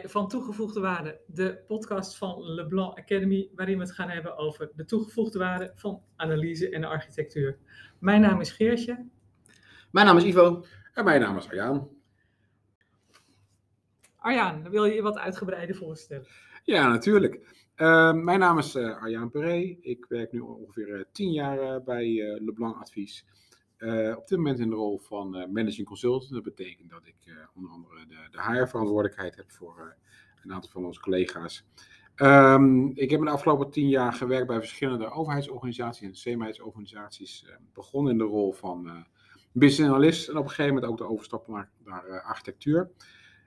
bij Van Toegevoegde Waarde, de podcast van Leblanc Academy, waarin we het gaan hebben over de toegevoegde waarde van analyse en architectuur. Mijn naam is Geertje. Mijn naam is Ivo. En mijn naam is Arjaan. Arjaan, wil je je wat uitgebreider voorstellen? Ja, natuurlijk. Uh, mijn naam is uh, Arjaan Peré. Ik werk nu ongeveer uh, tien jaar bij Leblanc Advies. Op dit moment in de rol van managing consultant. Dat betekent dat ik onder andere de, de HR-verantwoordelijkheid heb voor een aantal van onze collega's. Um, ik heb in de afgelopen tien jaar gewerkt bij verschillende overheidsorganisaties en semi-organisaties. begonnen in de rol van business analyst en op een gegeven moment ook de overstap naar, naar architectuur.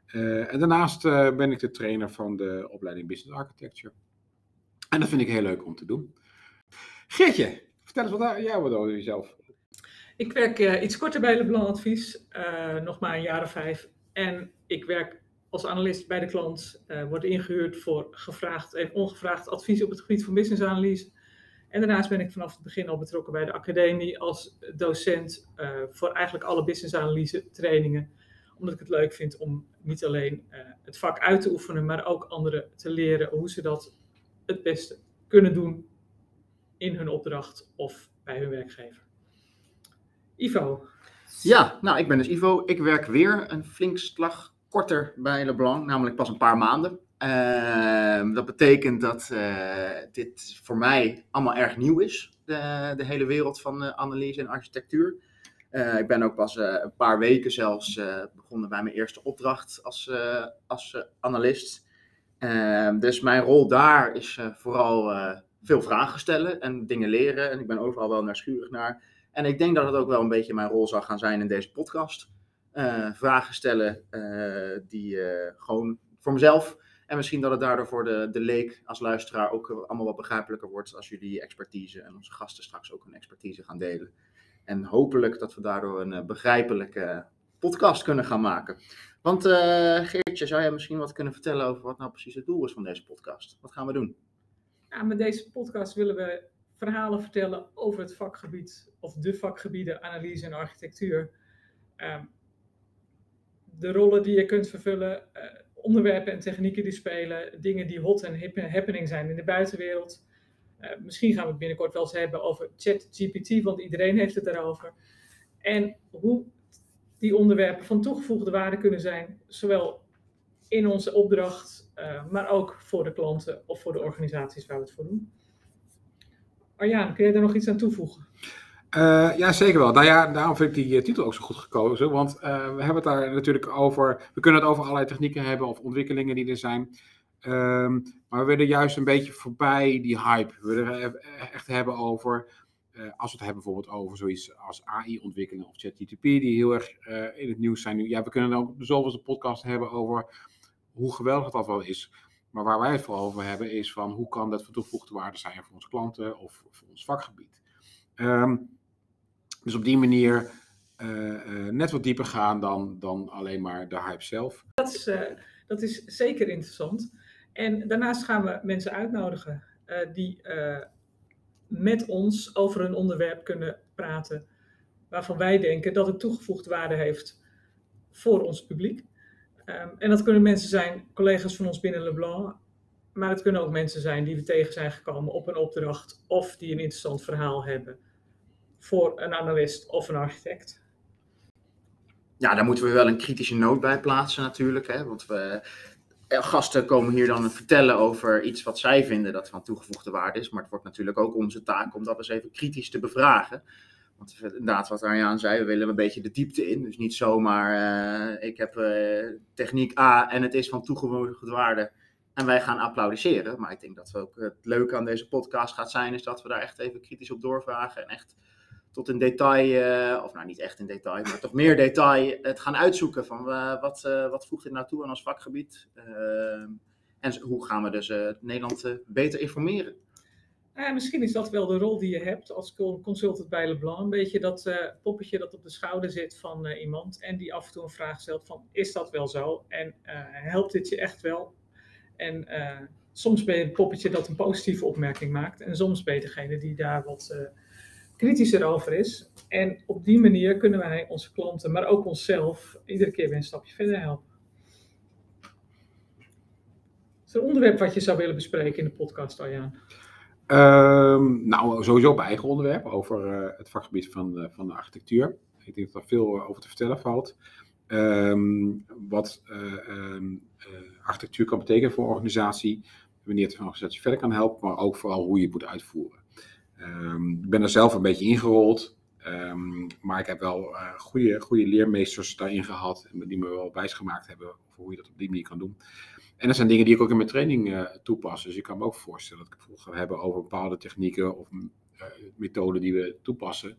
En daarnaast ben ik de trainer van de opleiding Business Architecture. En dat vind ik heel leuk om te doen. Geertje, vertel eens wat jij wat over jezelf. Ik werk uh, iets korter bij Leblanc Advies, nog maar een jaar of vijf. En ik werk als analist bij de klant, word ingehuurd voor gevraagd en ongevraagd advies op het gebied van business analyse. En daarnaast ben ik vanaf het begin al betrokken bij de academie als docent voor eigenlijk alle business analyse trainingen omdat ik het leuk vind om niet alleen uh, het vak uit te oefenen, maar ook anderen te leren hoe ze dat het beste kunnen doen in hun opdracht of bij hun werkgever. Ivo. Ja, nou ik ben dus Ivo. Ik werk weer een flink slag korter bij Leblanc, namelijk pas een paar maanden. Uh, dat betekent dat uh, dit voor mij allemaal erg nieuw is, de, de hele wereld van uh, analyse en architectuur. Uh, ik ben ook pas een paar weken zelfs begonnen bij mijn eerste opdracht als, als analist. Ehm, dus mijn rol daar is vooral veel vragen stellen en dingen leren. En ik ben overal wel nieuwsgierig naar. En ik denk dat het ook wel een beetje mijn rol zal gaan zijn in deze podcast. vragen stellen die gewoon voor mezelf. En misschien dat het daardoor voor de, de leek als luisteraar ook allemaal wat begrijpelijker wordt als jullie expertise en onze gasten straks ook hun expertise gaan delen. En hopelijk dat we daardoor een begrijpelijke podcast kunnen gaan maken. Want Geertje, zou jij misschien wat kunnen vertellen over wat nou precies het doel is van deze podcast? Wat gaan we doen? Ja, met deze podcast willen we verhalen vertellen over het vakgebied of de vakgebieden analyse en architectuur. Uh, de rollen die je kunt vervullen, uh, onderwerpen en technieken die spelen, dingen die hot en happening zijn in de buitenwereld. Uh, misschien gaan we het binnenkort wel eens hebben over ChatGPT, want iedereen heeft het daarover. En hoe die onderwerpen van toegevoegde waarde kunnen zijn, zowel in onze opdracht, uh, maar ook voor de klanten of voor de organisaties waar we het voor doen. Arjaan, kun je daar nog iets aan toevoegen? Uh, ja, zeker wel. Nou ja, daarom vind ik die titel ook zo goed gekozen. Want we hebben het daar natuurlijk over. We kunnen het over allerlei technieken hebben of ontwikkelingen die er zijn. Um, maar we willen juist een beetje voorbij die hype. We willen het echt hebben over, als we het hebben bijvoorbeeld over zoiets als AI-ontwikkelingen of ChatGPT, die heel erg in het nieuws zijn nu. Ja, we kunnen dan ook de zoveelste podcast hebben over hoe geweldig dat wel is. Maar waar wij het vooral over hebben is van hoe kan dat van toegevoegde waarde zijn voor onze klanten of voor ons vakgebied. Um, dus op die manier uh, net wat dieper gaan dan, dan alleen maar de hype zelf. Dat is, dat is zeker interessant. En daarnaast gaan we mensen uitnodigen die met ons over een onderwerp kunnen praten waarvan wij denken dat het toegevoegde waarde heeft voor ons publiek. Um, en dat kunnen mensen zijn, collega's van ons binnen Leblanc, maar het kunnen ook mensen zijn die we tegen zijn gekomen op een opdracht of die een interessant verhaal hebben voor een analist of een architect. Ja, daar moeten we wel een kritische noot bij plaatsen natuurlijk, hè, want we gasten komen hier dan vertellen over iets wat zij vinden dat van toegevoegde waarde is. Maar het wordt natuurlijk ook onze taak om dat eens even kritisch te bevragen. Want inderdaad, wat Arjaan zei, we willen een beetje de diepte in. Dus niet zomaar, uh, ik heb uh, techniek A en het is van toegevoegde waarde. En wij gaan applaudisseren. Maar ik denk dat we ook het leuke aan deze podcast gaat zijn, is dat we daar echt even kritisch op doorvragen. En echt tot in detail, uh, of nou niet echt in detail, maar toch meer detail, het gaan uitzoeken van wat, wat voegt dit nou toe aan ons vakgebied en hoe gaan we dus Nederland beter informeren. Misschien is dat wel de rol die je hebt als consultant bij Leblanc, een beetje dat poppetje dat op de schouder zit van iemand en die af en toe een vraag stelt van is dat wel zo en helpt dit je echt wel? En soms ben je een poppetje dat een positieve opmerking maakt en soms ben je degene die daar wat kritischer over is. En op die manier kunnen wij onze klanten, maar ook onszelf, iedere keer weer een stapje verder helpen. er een onderwerp wat je zou willen bespreken in de podcast, Arjaan? Ehm, nou, sowieso op eigen onderwerp over eh, het vakgebied van, uh, van de architectuur. Ik denk dat er veel over te vertellen valt. Ehm, wat um, architectuur kan betekenen voor een organisatie, wanneer het een organisatie verder kan helpen, maar ook vooral hoe je het moet uitvoeren. ik ben er zelf een beetje ingerold, maar ik heb wel goede, goede leermeesters daarin gehad, die me wel wijsgemaakt hebben over hoe je dat op die manier kan doen. En dat zijn dingen die ik ook in mijn training uh, toepas. Dus ik kan me ook voorstellen dat ik het ga hebben over bepaalde technieken of uh, methoden die we toepassen.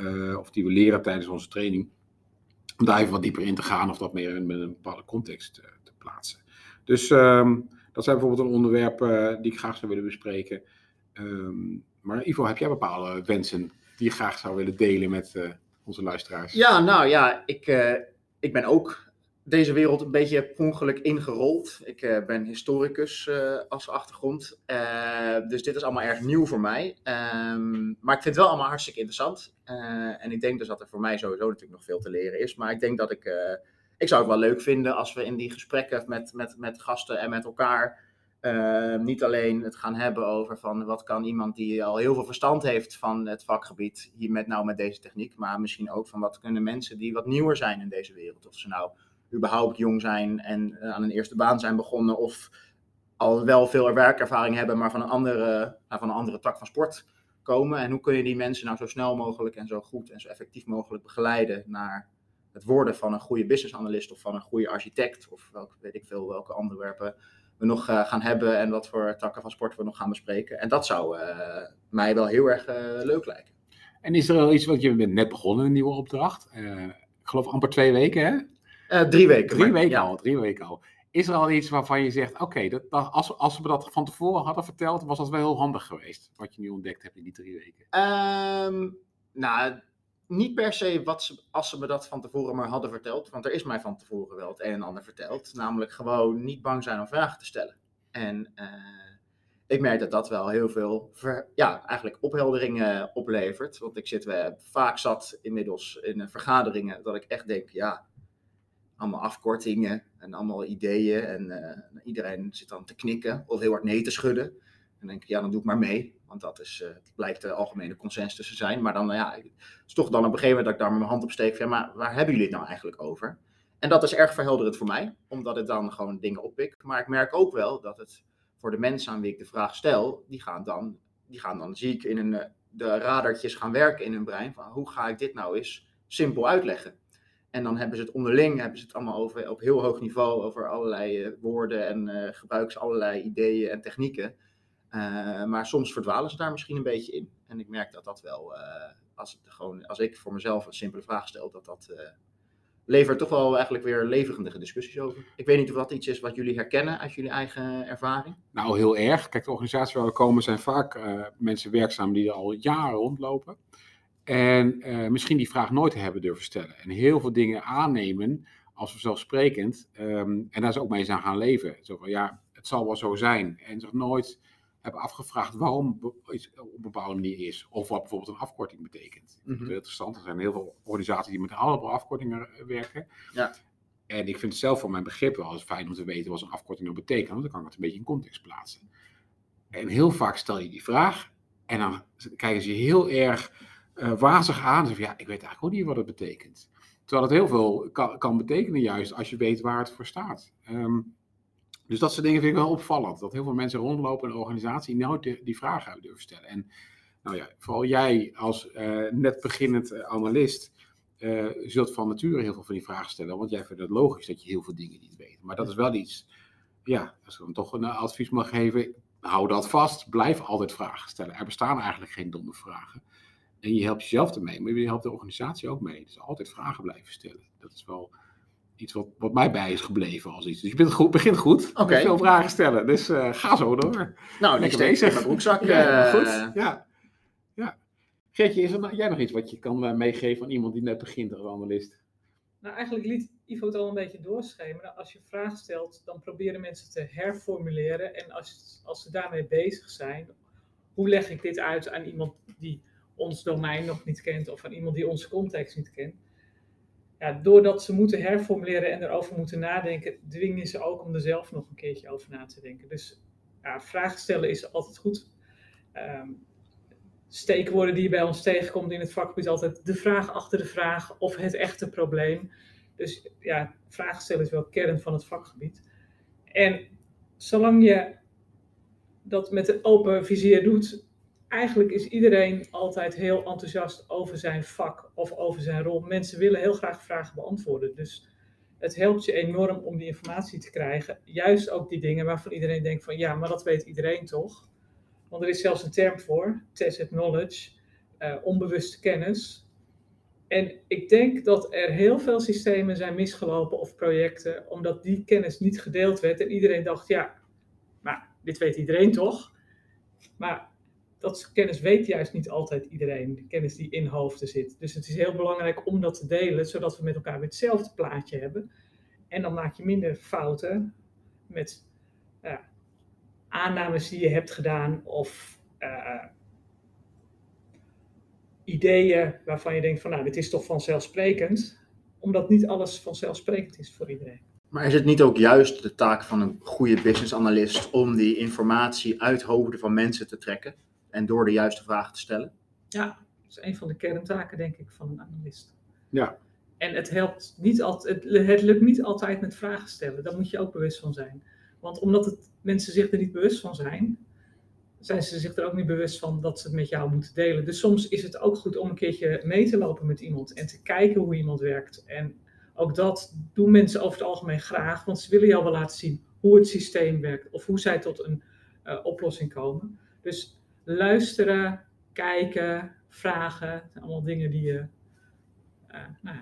Uh, of die we leren tijdens onze training. Om daar even wat dieper in te gaan of dat meer in, een bepaalde context te plaatsen. Dus um, dat zijn bijvoorbeeld een onderwerp die ik graag zou willen bespreken. Um, maar Ivo, heb jij bepaalde wensen die je graag zou willen delen met onze luisteraars? Ja, nou ja, ik, ik ben ook deze wereld een beetje per ongeluk ingerold. Ik uh, ben historicus uh, als achtergrond. Uh, dus dit is allemaal erg nieuw voor mij. Um, maar ik vind het wel allemaal hartstikke interessant. en ik denk dus dat er voor mij sowieso natuurlijk nog veel te leren is. Maar ik denk dat ik. ik zou het wel leuk vinden als we in die gesprekken met, met, met gasten en met elkaar. niet alleen het gaan hebben over van wat kan iemand die al heel veel verstand heeft van het vakgebied hier met nou met deze techniek, maar misschien ook van wat kunnen mensen die wat nieuwer zijn in deze wereld, of ze nou überhaupt jong zijn en uh, aan een eerste baan zijn begonnen of al wel veel werkervaring hebben, maar van een, andere, uh, van een andere tak van sport komen. En hoe kun je die mensen nou zo snel mogelijk en zo goed en zo effectief mogelijk begeleiden naar het worden van een goede business analyst of van een goede architect of welke, weet ik veel, welke onderwerpen we nog uh, gaan hebben en wat voor takken van sport we nog gaan bespreken. En dat zou mij wel heel erg leuk lijken. En is er wel iets wat je bent net begonnen, een nieuwe opdracht? ik geloof amper twee weken, hè? Uh, drie weken. Drie weken ja. al, drie weken al. Is er al iets waarvan je zegt, oké, okay, dat, als, als we dat van tevoren hadden verteld, was dat wel heel handig geweest, wat je nu ontdekt hebt in die drie weken? Um, nou, niet per se wat ze, als ze me dat van tevoren maar hadden verteld, want er is mij van tevoren wel het een en ander verteld. Namelijk gewoon niet bang zijn om vragen te stellen. En uh, ik merk dat dat wel heel veel ver, ja, eigenlijk ophelderingen oplevert. Want ik zit we, vaak zat inmiddels in vergaderingen dat ik echt denk, ja, allemaal afkortingen en allemaal ideeën. En uh, iedereen zit dan te knikken of heel hard nee te schudden. En dan denk ik, ja, dan doe ik maar mee. Want dat is, uh, blijkt de algemene consensus te zijn. Maar dan, ja, het is toch dan op een gegeven moment dat ik daar mijn hand op steek. Van, ja, maar waar hebben jullie het nou eigenlijk over? En dat is erg verhelderend voor mij, omdat het dan gewoon dingen oppik. Maar ik merk ook wel dat het voor de mensen aan wie ik de vraag stel, die gaan dan, die gaan dan zie ik in een, eh, de radartjes gaan werken in hun brein. Van hoe ga ik dit nou eens simpel uitleggen? En dan hebben ze het onderling, hebben ze het allemaal over, op heel hoog niveau over allerlei uh, woorden en uh, gebruiken ze allerlei ideeën en technieken. Uh, maar soms verdwalen ze daar misschien een beetje in. En ik merk dat dat wel, als, gewoon, als ik voor mezelf een simpele vraag stel, dat dat levert toch wel eigenlijk weer levendige discussies over. Ik weet niet of dat iets is wat jullie herkennen uit jullie eigen ervaring. Nou, heel erg. Kijk, de organisaties waar we komen zijn vaak mensen werkzaam die er al jaren rondlopen. En uh, misschien die vraag nooit hebben durven stellen. En heel veel dingen aannemen als vanzelfsprekend. Um, en daar ze ook mee zijn gaan leven. Zo van ja, het zal wel zo zijn. En zich nooit hebben afgevraagd waarom iets op een bepaalde manier is. Of wat bijvoorbeeld een afkorting betekent. Mm -hmm. Dat is interessant. Er zijn heel veel organisaties die met allemaal afkortingen werken. Ja. En ik vind het zelf voor mijn begrip wel eens fijn om te weten wat een afkorting nou betekent. Want dan kan ik het een beetje in context plaatsen. En heel vaak stel je die vraag. En dan kijken ze heel erg uh, wazig aan. Zeg, ja, ik weet eigenlijk ook niet wat het betekent. Terwijl het heel veel kan, kan betekenen juist als je weet waar het voor staat. Um, dus dat soort dingen vind ik wel opvallend. Dat heel veel mensen rondlopen in een organisatie nooit die, die vragen hebben durven stellen. En nou ja, vooral jij als uh, net beginnend uh, analist zult van nature heel veel van die vragen stellen. Want jij vindt het logisch dat je heel veel dingen niet weet. Maar dat is wel iets, ja, als ik dan toch een advies mag geven, hou dat vast. Blijf altijd vragen stellen. Er bestaan eigenlijk geen domme vragen. En je helpt jezelf ermee, maar je helpt de organisatie ook mee. Dus altijd vragen blijven stellen. Dat is wel iets wat, wat mij bij is gebleven als iets. Dus je bent goed, begint goed. Oké. Okay. Veel vragen stellen. Dus uh, ga zo door. Nou, niks bezig. Mijn broekzak. ja, uh... goed. Ja. ja. Geertje, is er nou, jij nog iets wat je kan uh, meegeven aan iemand die net begint als analist? Nou, eigenlijk liet Ivo het al een beetje doorschemeren. Als je vragen stelt, dan proberen mensen te herformuleren. En als, als ze daarmee bezig zijn, hoe leg ik dit uit aan iemand die ons domein nog niet kent of aan iemand die onze context niet kent. ja, doordat ze moeten herformuleren en erover moeten nadenken, dwingen ze ook om er zelf nog een keertje over na te denken. Dus ja, vragen stellen is altijd goed. Um, steekwoorden die je bij ons tegenkomt in het vakgebied altijd de vraag achter de vraag of het echte probleem. Dus ja, vragen stellen is wel kern van het vakgebied. En zolang je dat met een open vizier doet, eigenlijk is iedereen altijd heel enthousiast over zijn vak of over zijn rol. Mensen willen heel graag vragen beantwoorden. Dus het helpt je enorm om die informatie te krijgen. Juist ook die dingen waarvan iedereen denkt van ja, maar dat weet iedereen toch. Want er is zelfs een term voor, tacit knowledge, uh, onbewuste kennis. En ik denk dat er heel veel systemen zijn misgelopen of projecten, omdat die kennis niet gedeeld werd en iedereen dacht, ja, maar dit weet iedereen toch? Maar dat kennis weet juist niet altijd iedereen, de kennis die in hoofden zit. Dus het is heel belangrijk om dat te delen, zodat we met elkaar hetzelfde plaatje hebben. En dan maak je minder fouten met aannames die je hebt gedaan of uh, ideeën waarvan je denkt van nou, dit is toch vanzelfsprekend, omdat niet alles vanzelfsprekend is voor iedereen. Maar is het niet ook juist de taak van een goede business analyst om die informatie uit hoofden van mensen te trekken en door de juiste vragen te stellen? Ja, dat is een van de kerntaken denk ik van een analist. Ja. En het helpt niet altijd, het, het lukt niet altijd met vragen stellen, daar moet je ook bewust van zijn. Want omdat het, mensen zich er niet bewust van zijn, zijn ze zich er ook niet bewust van dat ze het met jou moeten delen. Dus soms is het ook goed om een keertje mee te lopen met iemand en te kijken hoe iemand werkt. En ook dat doen mensen over het algemeen graag, want ze willen jou wel laten zien hoe het systeem werkt of hoe zij tot een uh, oplossing komen. Dus luisteren, kijken, vragen, allemaal dingen die je uh, nou,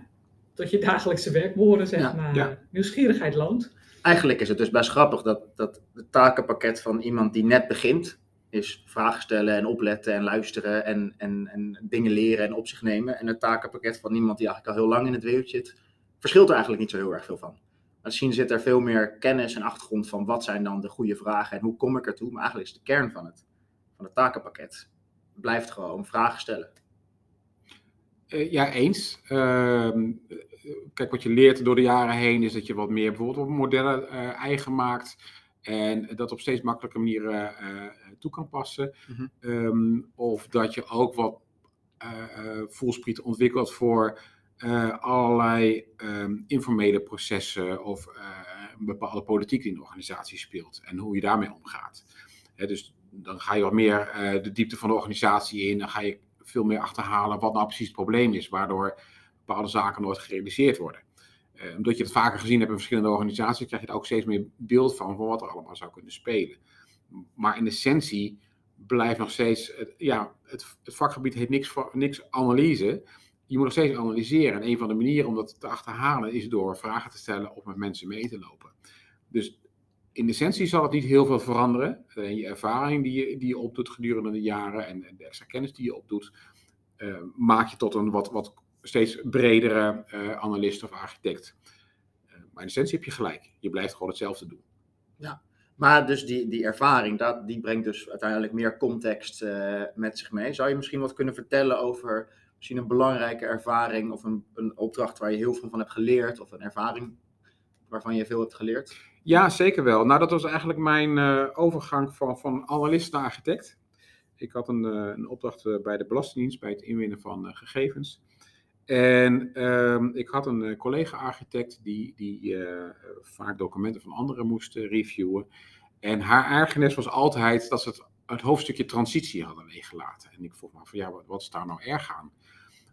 tot je dagelijkse werk behoren, zeg maar. Ja. Nieuwsgierigheid loont eigenlijk is het dus best grappig dat, dat het takenpakket van iemand die net begint, is vragen stellen en opletten en luisteren en, en, en dingen leren en op zich nemen. En het takenpakket van iemand die eigenlijk al heel lang in het wereldje zit, verschilt er eigenlijk niet zo heel erg veel van. Misschien zit er veel meer kennis en achtergrond van wat zijn dan de goede vragen en hoe kom ik ertoe. Maar eigenlijk is de kern van het, van het takenpakket blijft gewoon vragen stellen. Uh, ja, eens. Uh, kijk, wat je leert door de jaren heen is dat je wat meer bijvoorbeeld op modellen uh, eigen maakt. En dat op steeds makkelijke manieren uh, toe kan passen. Mm um, of dat je ook wat uh, voelspriet ontwikkelt voor allerlei um, informele processen of een bepaalde politiek die in de organisatie speelt. En hoe je daarmee omgaat. Hè, dus dan ga je wat meer de diepte van de organisatie in. Dan ga je veel meer achterhalen wat nou precies het probleem is. Waardoor bepaalde zaken nooit gerealiseerd worden. Uh, omdat je het vaker gezien hebt in verschillende organisaties, krijg je er ook steeds meer beeld van, van wat er allemaal zou kunnen spelen. Maar in essentie blijft nog steeds, het, ja, het, het vakgebied heeft niks, niks analyse. Je moet nog steeds analyseren. En een van de manieren om dat te achterhalen is door vragen te stellen of met mensen mee te lopen. Dus in essentie zal het niet heel veel veranderen. Alleen je ervaring die je, die je opdoet gedurende de jaren en, de extra kennis die je opdoet, uh, maak je tot een wat, wat steeds bredere uh, analist of architect. Maar in essentie heb je gelijk. Je blijft gewoon hetzelfde doen. Ja, maar dus die, die ervaring, dat, die brengt dus uiteindelijk meer context met zich mee. Zou je misschien wat kunnen vertellen over misschien een belangrijke ervaring of een, een opdracht waar je heel veel van hebt geleerd of een ervaring waarvan je veel hebt geleerd? Ja, zeker wel. Nou, dat was eigenlijk mijn overgang van, van analist naar architect. Ik had een, een opdracht bij de Belastingdienst bij het inwinnen van gegevens. En um, ik had een collega-architect die, die vaak documenten van anderen moest reviewen. En haar ergernis was altijd dat ze het, hoofdstukje transitie hadden leeggelaten. En ik vroeg me van ja, wat, wat is daar nou erg aan?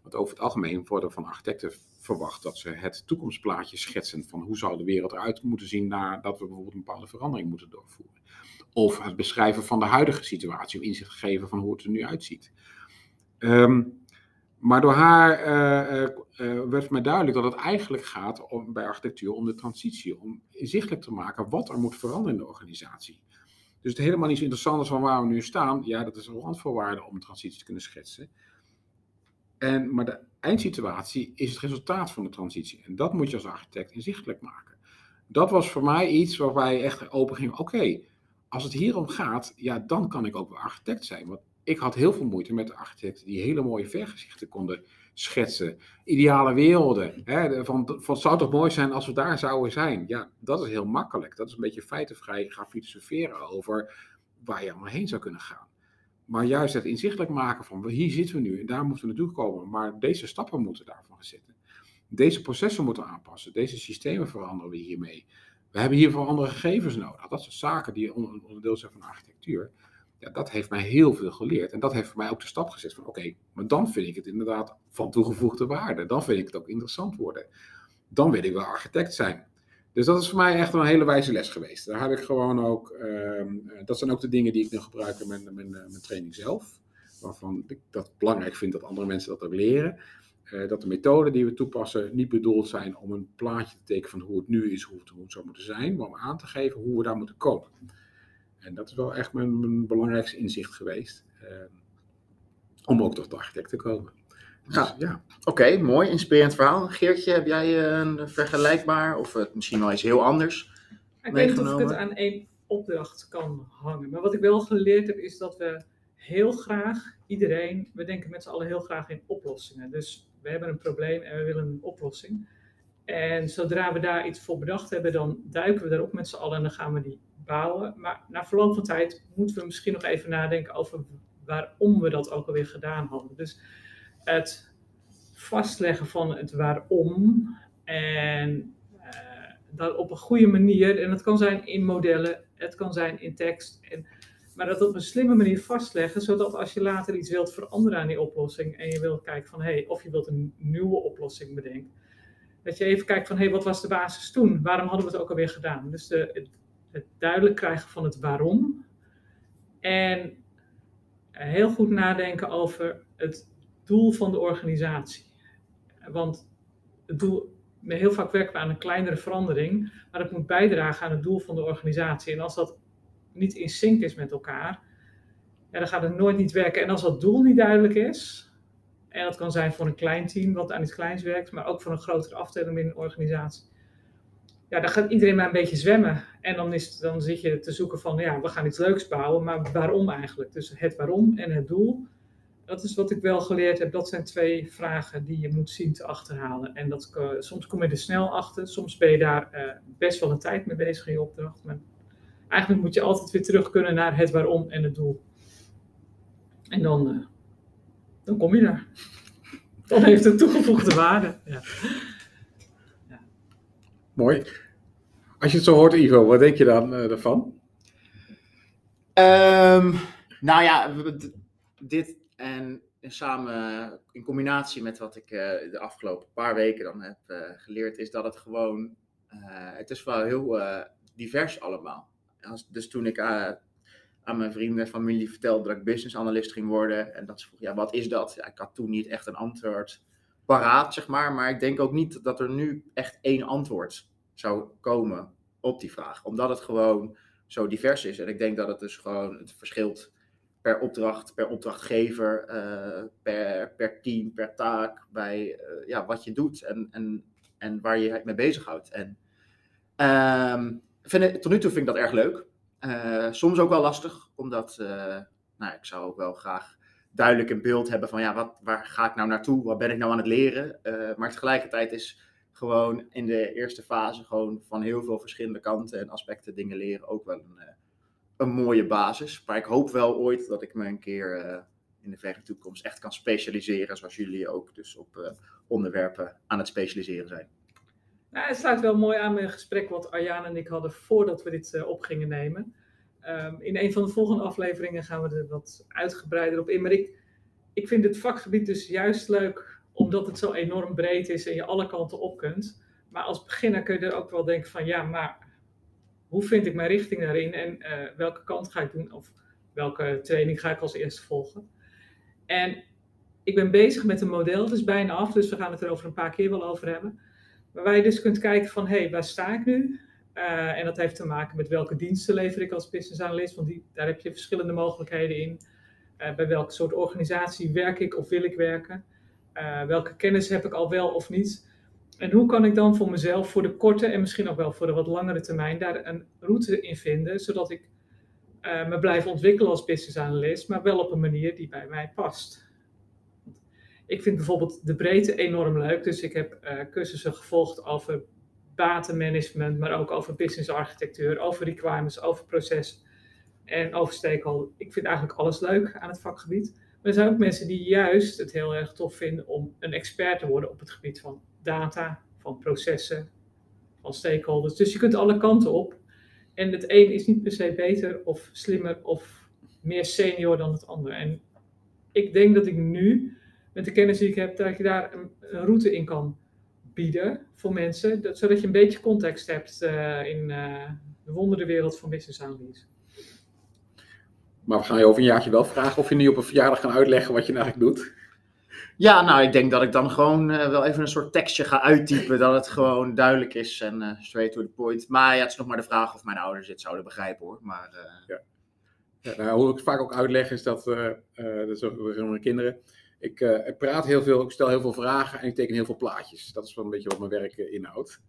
Want over het algemeen worden van architecten verwacht dat ze het toekomstplaatje schetsen van hoe zou de wereld eruit moeten zien nadat we bijvoorbeeld een bepaalde verandering moeten doorvoeren. Of het beschrijven van de huidige situatie, om inzicht te geven van hoe het er nu uitziet. Um, maar door haar uh, uh, werd mij duidelijk dat het eigenlijk gaat om, bij architectuur om de transitie, om inzichtelijk te maken wat er moet veranderen in de organisatie. Dus het helemaal niet zo interessant van waar we nu staan, ja, dat is een randvoorwaarde om een transitie te kunnen schetsen. En, maar de eindsituatie is het resultaat van de transitie. En dat moet je als architect inzichtelijk maken. Dat was voor mij iets waarbij echt open ging, oké, als het hier om gaat, ja, dan kan ik ook wel architect zijn. Want ik had heel veel moeite met de architecten die hele mooie vergezichten konden schetsen. Ideale werelden. Hè, van, van, zou toch mooi zijn als we daar zouden zijn? Ja, dat is heel makkelijk. Dat is een beetje feitenvrij gaan filosoferen over waar je allemaal heen zou kunnen gaan. Maar juist het inzichtelijk maken van hier zitten we nu en daar moeten we naartoe komen. Maar deze stappen moeten daarvan zitten. Deze processen moeten aanpassen. Deze systemen veranderen we hiermee. We hebben hiervoor andere gegevens nodig. Dat soort zaken die onderdeel zijn van architectuur. Ja, dat heeft mij heel veel geleerd. En dat heeft voor mij ook de stap gezet van oké, maar dan vind ik het inderdaad van toegevoegde waarde. Dan vind ik het ook interessant worden. Dan wil ik wel architect zijn. Dus dat is voor mij echt een hele wijze les geweest. Daar heb ik gewoon ook, ehm, dat zijn ook de dingen die ik nu gebruik in mijn, mijn, mijn training zelf. Waarvan ik dat belangrijk vind dat andere mensen dat ook leren. Uh, dat de methoden die we toepassen niet bedoeld zijn om een plaatje te tekenen van hoe het nu is, hoe het, hoe het zou moeten zijn, maar om aan te geven hoe we daar moeten komen. En dat is wel echt mijn, mijn belangrijkste inzicht geweest. Uh, om ook tot de architect te komen. Dus, ja. ja. Oké, mooi, inspirerend verhaal. Geertje, heb jij eh, een vergelijkbaar of uh, misschien wel iets heel anders? Ik weet niet of ik het aan één opdracht kan hangen. Maar wat ik wel geleerd heb, is dat we heel graag, iedereen, we denken met z'n allen heel graag in oplossingen. Dus we hebben een probleem en we willen een oplossing. En zodra we daar iets voor bedacht hebben, dan duiken we daarop met z'n allen en dan gaan we die bouwen. Maar na verloop van tijd moeten we misschien nog even nadenken over waarom we dat ook alweer gedaan hadden. Dus het vastleggen van het waarom en uh, dat op een goede manier, en dat kan zijn in modellen, het kan zijn in tekst, en, maar dat op een slimme manier vastleggen, zodat als je later iets wilt veranderen aan die oplossing en je wilt kijken van hey, of je wilt een nieuwe oplossing bedenken, dat je even kijkt van hey, wat was de basis toen? Waarom hadden we het ook alweer gedaan? Dus de, het, het duidelijk krijgen van het waarom en heel goed nadenken over het doel van de organisatie. Want het doel, heel vaak werken we aan een kleinere verandering, maar dat moet bijdragen aan het doel van de organisatie. En als dat niet in sync is met elkaar, ja, dan gaat het nooit niet werken. En als dat doel niet duidelijk is, en dat kan zijn voor een klein team wat aan iets kleins werkt, maar ook voor een grotere afdeling in een organisatie, ja, dan gaat iedereen maar een beetje zwemmen. En dan, is, dan zit je te zoeken van, ja, we gaan iets leuks bouwen, maar waarom eigenlijk? Dus het waarom en het doel dat is wat ik wel geleerd heb. Dat zijn twee vragen die je moet zien te achterhalen. En dat, uh, soms kom je er snel achter, soms ben je daar uh, best wel een tijd mee bezig in je opdracht. Maar eigenlijk moet je altijd weer terug kunnen naar het waarom en het doel. En dan, uh, dan kom je daar. Dan heeft het toegevoegde waarde. Ja. Ja. Mooi. Als je het zo hoort, Ivo, wat denk je dan ervan? Um, nou ja, dit, en samen in combinatie met wat ik uh, de afgelopen paar weken dan heb uh, geleerd, is dat het gewoon, uh, het is wel heel divers allemaal. Als, dus toen ik aan mijn vrienden en familie vertelde dat ik business analyst ging worden en dat ze vroegen, ja wat is dat? Ja, ik had toen niet echt een antwoord paraat, zeg maar, maar ik denk ook niet dat er nu echt één antwoord zou komen op die vraag, omdat het gewoon zo divers is. En ik denk dat het dus gewoon, het verschilt per opdracht, per opdrachtgever, uh, per, per team, per taak, bij uh, ja, wat je doet en, en, en waar je mee bezighoudt. En uh, vind ik, tot nu toe vind ik dat erg leuk. Uh, soms ook wel lastig, omdat nou, ik zou ook wel graag duidelijk een beeld hebben van ja, wat, waar ga ik nou naartoe, wat ben ik nou aan het leren. maar tegelijkertijd is gewoon in de eerste fase gewoon van heel veel verschillende kanten en aspecten dingen leren ook wel een een mooie basis. Maar ik hoop wel ooit dat ik me een keer uh, in de verre toekomst echt kan specialiseren, zoals jullie ook dus op uh, onderwerpen aan het specialiseren zijn. Nou, het sluit wel mooi aan met een gesprek wat Arjaan en ik hadden voordat we dit uh, op gingen nemen. Um, in een van de volgende afleveringen gaan we er wat uitgebreider op in. Maar ik, ik vind het vakgebied dus juist leuk omdat het zo enorm breed is en je alle kanten op kunt. Maar als beginner kun je er ook wel denken van ja, maar hoe vind ik mijn richting daarin en uh, welke kant ga ik doen of welke training ga ik als eerste volgen. En ik ben bezig met een model, het is bijna af, dus we gaan het er over een paar keer wel over hebben. Waar je dus kunt kijken van, hé, hey, waar sta ik nu? Uh, en dat heeft te maken met welke diensten lever ik als business analyst, want die, daar heb je verschillende mogelijkheden in. Uh, bij welke soort organisatie werk ik of wil ik werken? welke kennis heb ik al wel of niet? En hoe kan ik dan voor mezelf, voor de korte en misschien ook wel voor de wat langere termijn, daar een route in vinden, zodat ik uh, me blijven ontwikkelen als business analyst, maar wel op een manier die bij mij past. Ik vind bijvoorbeeld de breedte enorm leuk, dus ik heb uh, cursussen gevolgd over batenmanagement, maar ook over business architectuur, over requirements, over proces en over stakeholder. Ik vind eigenlijk alles leuk aan het vakgebied. Maar er zijn ook mensen die juist het heel erg tof vinden om een expert te worden op het gebied van data, van processen, van stakeholders. Dus je kunt alle kanten op. En het een is niet per se beter of slimmer of meer senior dan het ander. En ik denk dat ik nu, met de kennis die ik heb, dat je daar een, route in kan bieden voor mensen, dat, zodat je een beetje context hebt uh, in uh, de wonderenwereld van business analyse. Maar we gaan je over een jaartje wel vragen of je nu op een verjaardag kan uitleggen wat je nou eigenlijk doet. Ja, nou, ik denk dat ik dan gewoon uh, wel even een soort tekstje ga uittypen, dat het gewoon duidelijk is en uh, straight to the point. Maar ja, het is nog maar de vraag of mijn ouders dit zouden begrijpen hoor. Maar, uh... ja. ja. nou, hoe ik het vaak ook uitleg is dat, dat is ook mijn kinderen, ik, ik, praat heel veel, ik stel heel veel vragen en ik teken heel veel plaatjes. Dat is wel een beetje wat mijn werk inhoudt.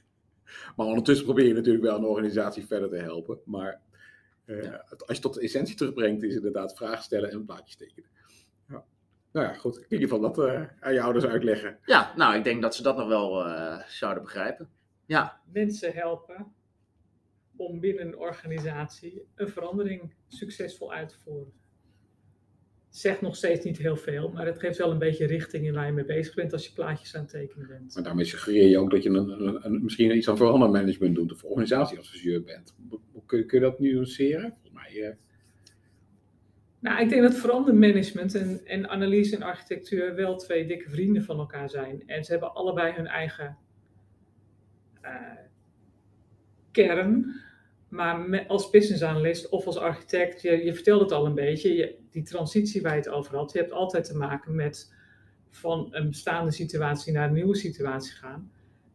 maar ondertussen probeer je natuurlijk wel een organisatie verder te helpen. Maar ja. als je tot de essentie terugbrengt, is inderdaad vragen stellen en plaatjes tekenen. Nou ja, goed. In ieder geval dat uh, aan je ouders uitleggen. Ja, nou, ik denk dat ze dat nog wel uh, zouden begrijpen. Ja. Mensen helpen om binnen een organisatie een verandering succesvol uit te voeren. Zegt nog steeds niet heel veel, maar het geeft wel een beetje richting in waar je mee bezig bent als je plaatjes aan het tekenen bent. Maar daarmee suggereer je ook dat je een, een, een, misschien iets aan verandermanagement doet of organisatieadviseur bent. Kun, kun je dat nuanceren? Volgens mij. Uh, nou, ik denk dat verandermanagement en, en analyse en architectuur wel twee dikke vrienden van elkaar zijn. En ze hebben allebei hun eigen uh, kern. Maar als business analyst of als architect, je, je vertelde het al een beetje, je, die transitie waar je het over had, je hebt altijd te maken met van een bestaande situatie naar een nieuwe situatie gaan.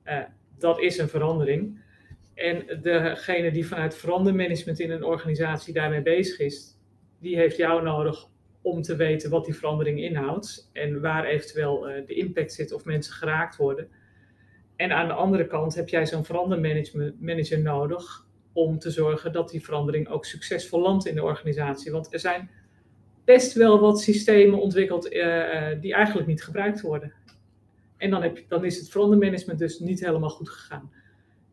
Uh, dat is een verandering. En degene die vanuit verandermanagement in een organisatie daarmee bezig is, die heeft jou nodig om te weten wat die verandering inhoudt en waar eventueel uh, de impact zit of mensen geraakt worden. En aan de andere kant heb jij zo'n verandermanager nodig om te zorgen dat die verandering ook succesvol landt in de organisatie. Want er zijn best wel wat systemen ontwikkeld uh, die eigenlijk niet gebruikt worden. En dan, heb je, dan is het verandermanagement dus niet helemaal goed gegaan.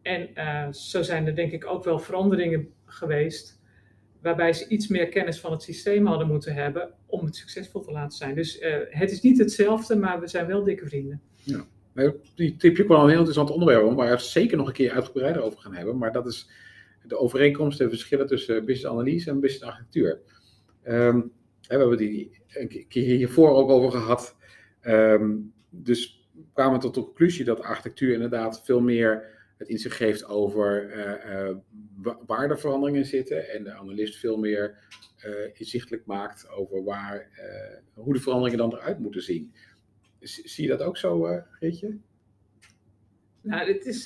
En uh, zo zijn er denk ik ook wel veranderingen geweest waarbij ze iets meer kennis van het systeem hadden moeten hebben om het succesvol te laten zijn. Dus uh, het is niet hetzelfde, maar we zijn wel dikke vrienden. Ja. Die tipje kwam een heel interessant onderwerp, waar we het zeker nog een keer uitgebreider over gaan hebben. Maar dat is de overeenkomsten en verschillen tussen business analyse en business architectuur. Um, we hebben die een keer hiervoor ook over gehad. Um, dus kwamen tot de conclusie dat architectuur inderdaad veel meer het inzicht geeft over uh, uh, waar de veranderingen zitten en de analist veel meer uh, inzichtelijk maakt over waar, hoe de veranderingen dan eruit moeten zien. Zie je dat ook zo, Geertje? Nou, dit is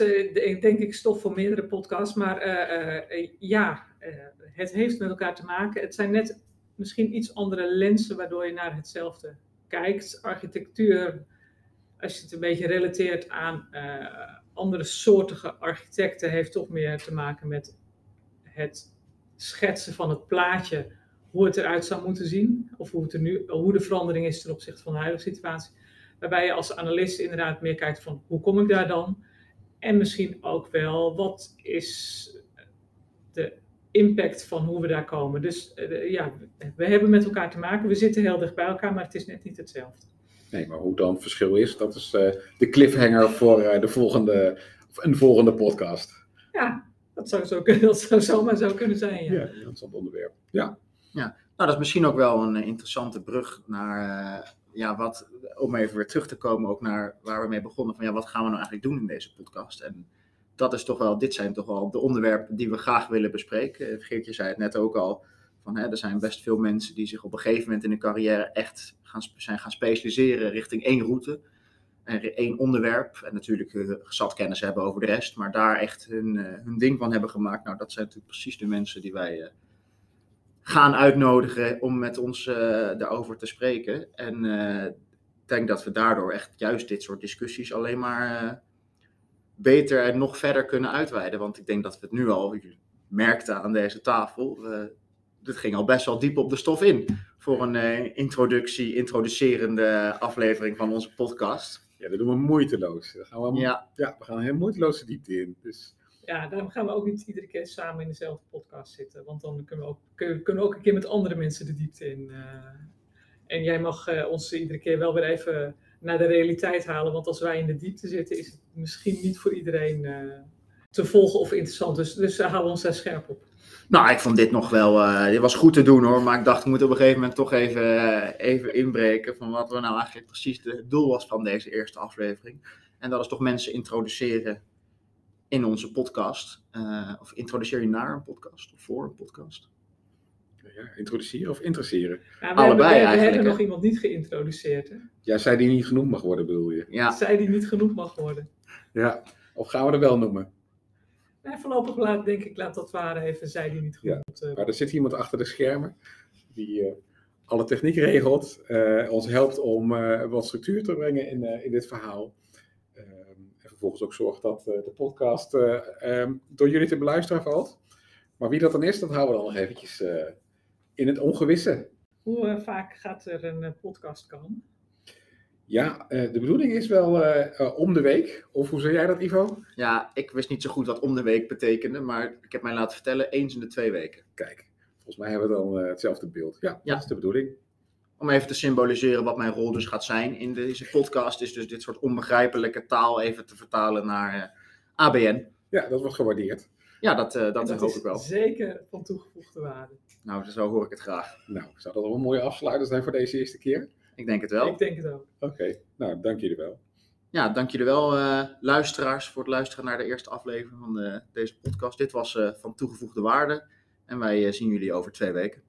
denk ik stof voor meerdere podcasts, maar ja, het heeft met elkaar te maken. Het zijn net misschien iets andere lenzen waardoor je naar hetzelfde kijkt. Architectuur, als je het een beetje relateert aan andere soortige architecten heeft toch meer te maken met het schetsen van het plaatje, hoe het eruit zou moeten zien, of hoe, het er nu, hoe de verandering is ten opzichte van de huidige situatie. Waarbij je als analist inderdaad meer kijkt van hoe kom ik daar dan? En misschien ook wel wat is de impact van hoe we daar komen. Dus uh, ja, we hebben met elkaar te maken. We zitten heel dicht bij elkaar, maar het is net niet hetzelfde. Nee, maar hoe dan het verschil is, dat is uh, de cliffhanger voor uh, de volgende, een volgende podcast. Ja, dat zou, zo, dat zou zomaar zo kunnen zijn. Ja, ja interessant onderwerp. Ja. ja, nou dat is misschien ook wel een interessante brug naar, uh, ja, wat, om even weer terug te komen ook naar waar we mee begonnen. Van ja, wat gaan we nou eigenlijk doen in deze podcast? En dat is toch wel, dit zijn toch wel de onderwerpen die we graag willen bespreken. Geertje zei het net ook al van, hè, er zijn best veel mensen die zich op een gegeven moment in hun carrière echt gaan, zijn gaan specialiseren richting één route en één onderwerp. En natuurlijk uh, kennis hebben over de rest, maar daar echt hun, uh, hun ding van hebben gemaakt. Nou, dat zijn natuurlijk precies de mensen die wij uh, gaan uitnodigen om met ons daarover te spreken. En ik denk dat we daardoor echt juist dit soort discussies alleen maar beter en nog verder kunnen uitweiden. Want ik denk dat we het nu al merkten aan deze tafel dit ging al best wel diep op de stof in voor een eh, introductie, introducerende aflevering van onze podcast. Ja, dat doen we moeiteloos. Daar gaan we, Ja, ja, we gaan heel moeiteloos de diepte in. Dus Ja, daarom gaan we ook niet iedere keer samen in dezelfde podcast zitten. Want dan kunnen we ook, kun- kunnen we ook een keer met andere mensen de diepte in. eh. en jij mag eh, ons iedere keer wel weer even naar de realiteit halen. Want als wij in de diepte zitten, is het misschien niet voor iedereen eh, te volgen of interessant. Dus, dus uh, hou ons daar scherp op. Nou, ik vond dit nog wel, eh, dit was goed te doen hoor, maar ik dacht, we moeten op een gegeven moment toch even, eh, even inbreken van wat we nou eigenlijk precies de- het doel was van deze eerste aflevering. En dat is toch mensen introduceren in onze podcast. Eh, of introduceer je naar een podcast of voor een podcast. ja, introduceren of interesseren? Ja, we Allebei hebben, we, we eigenlijk, hebben hè? nog iemand niet geïntroduceerd. Hè? Ja, zij die niet genoemd mag worden, bedoel je? Ja, Zij die niet genoeg mag worden. Ja. Of gaan we er wel noemen? Nee, voorlopig laat, denk ik, laat dat waren even zij die niet Ja, genoemd eh, Maar er zit iemand achter de schermen die eh, alle techniek regelt, eh, ons helpt om wat structuur te brengen in, in dit verhaal. Ehm, en vervolgens ook zorgt dat de podcast eh, ehm, door jullie te beluisteren valt. Maar wie dat dan is, dat houden we dan nog eventjes in het ongewisse. Hoe vaak gaat er een podcast komen? Ja, eh, de bedoeling is wel eh, eh, om de week. Of hoe zei jij dat, Ivo? ja, ik wist niet zo goed wat om de week betekende, maar ik heb mij laten vertellen eens in de twee weken. Kijk, volgens mij hebben we dan hetzelfde beeld. Ja, Ja. dat is de bedoeling. Om even te symboliseren wat mijn rol dus gaat zijn in deze podcast, is dus dit soort onbegrijpelijke taal even te vertalen naar eh, ABN. Ja, dat wordt gewaardeerd. Ja, dat, eh, En dat, hoop is ik wel. zeker van toegevoegde waarde. Nou, zo hoor ik het graag. Nou, zou dat wel een mooie afsluiter zijn voor deze eerste keer? Ik denk het wel. Ik denk het ook. Oké, nou, dank jullie wel. Ja, dank jullie wel, eh, luisteraars, voor het luisteren naar de eerste aflevering van eh, deze podcast. Dit was eh, van toegevoegde waarde. En wij zien jullie over twee weken.